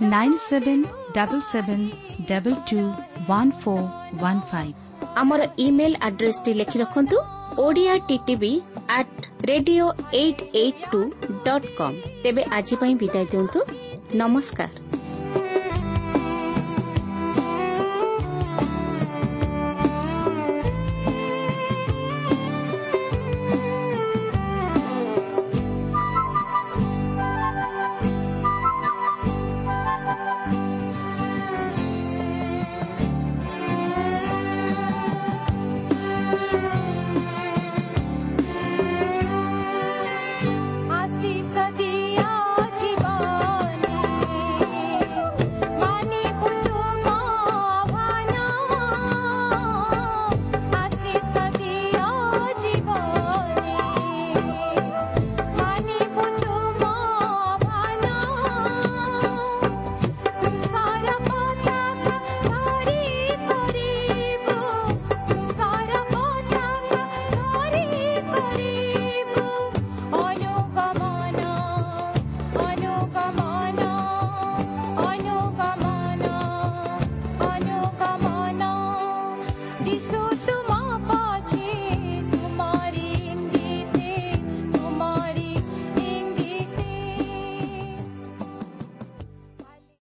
nine seven double seven double two one four one five ଆମର ଇମେଲ୍ ଆଡ୍ରେସ୍ଟି ଲେଖି ରଖନ୍ତୁ Odia TV at radio eight eight two dot com ତେବେ ଆଜି ପାଇଁ ବିଦାୟ ଦିଅନ୍ତୁ।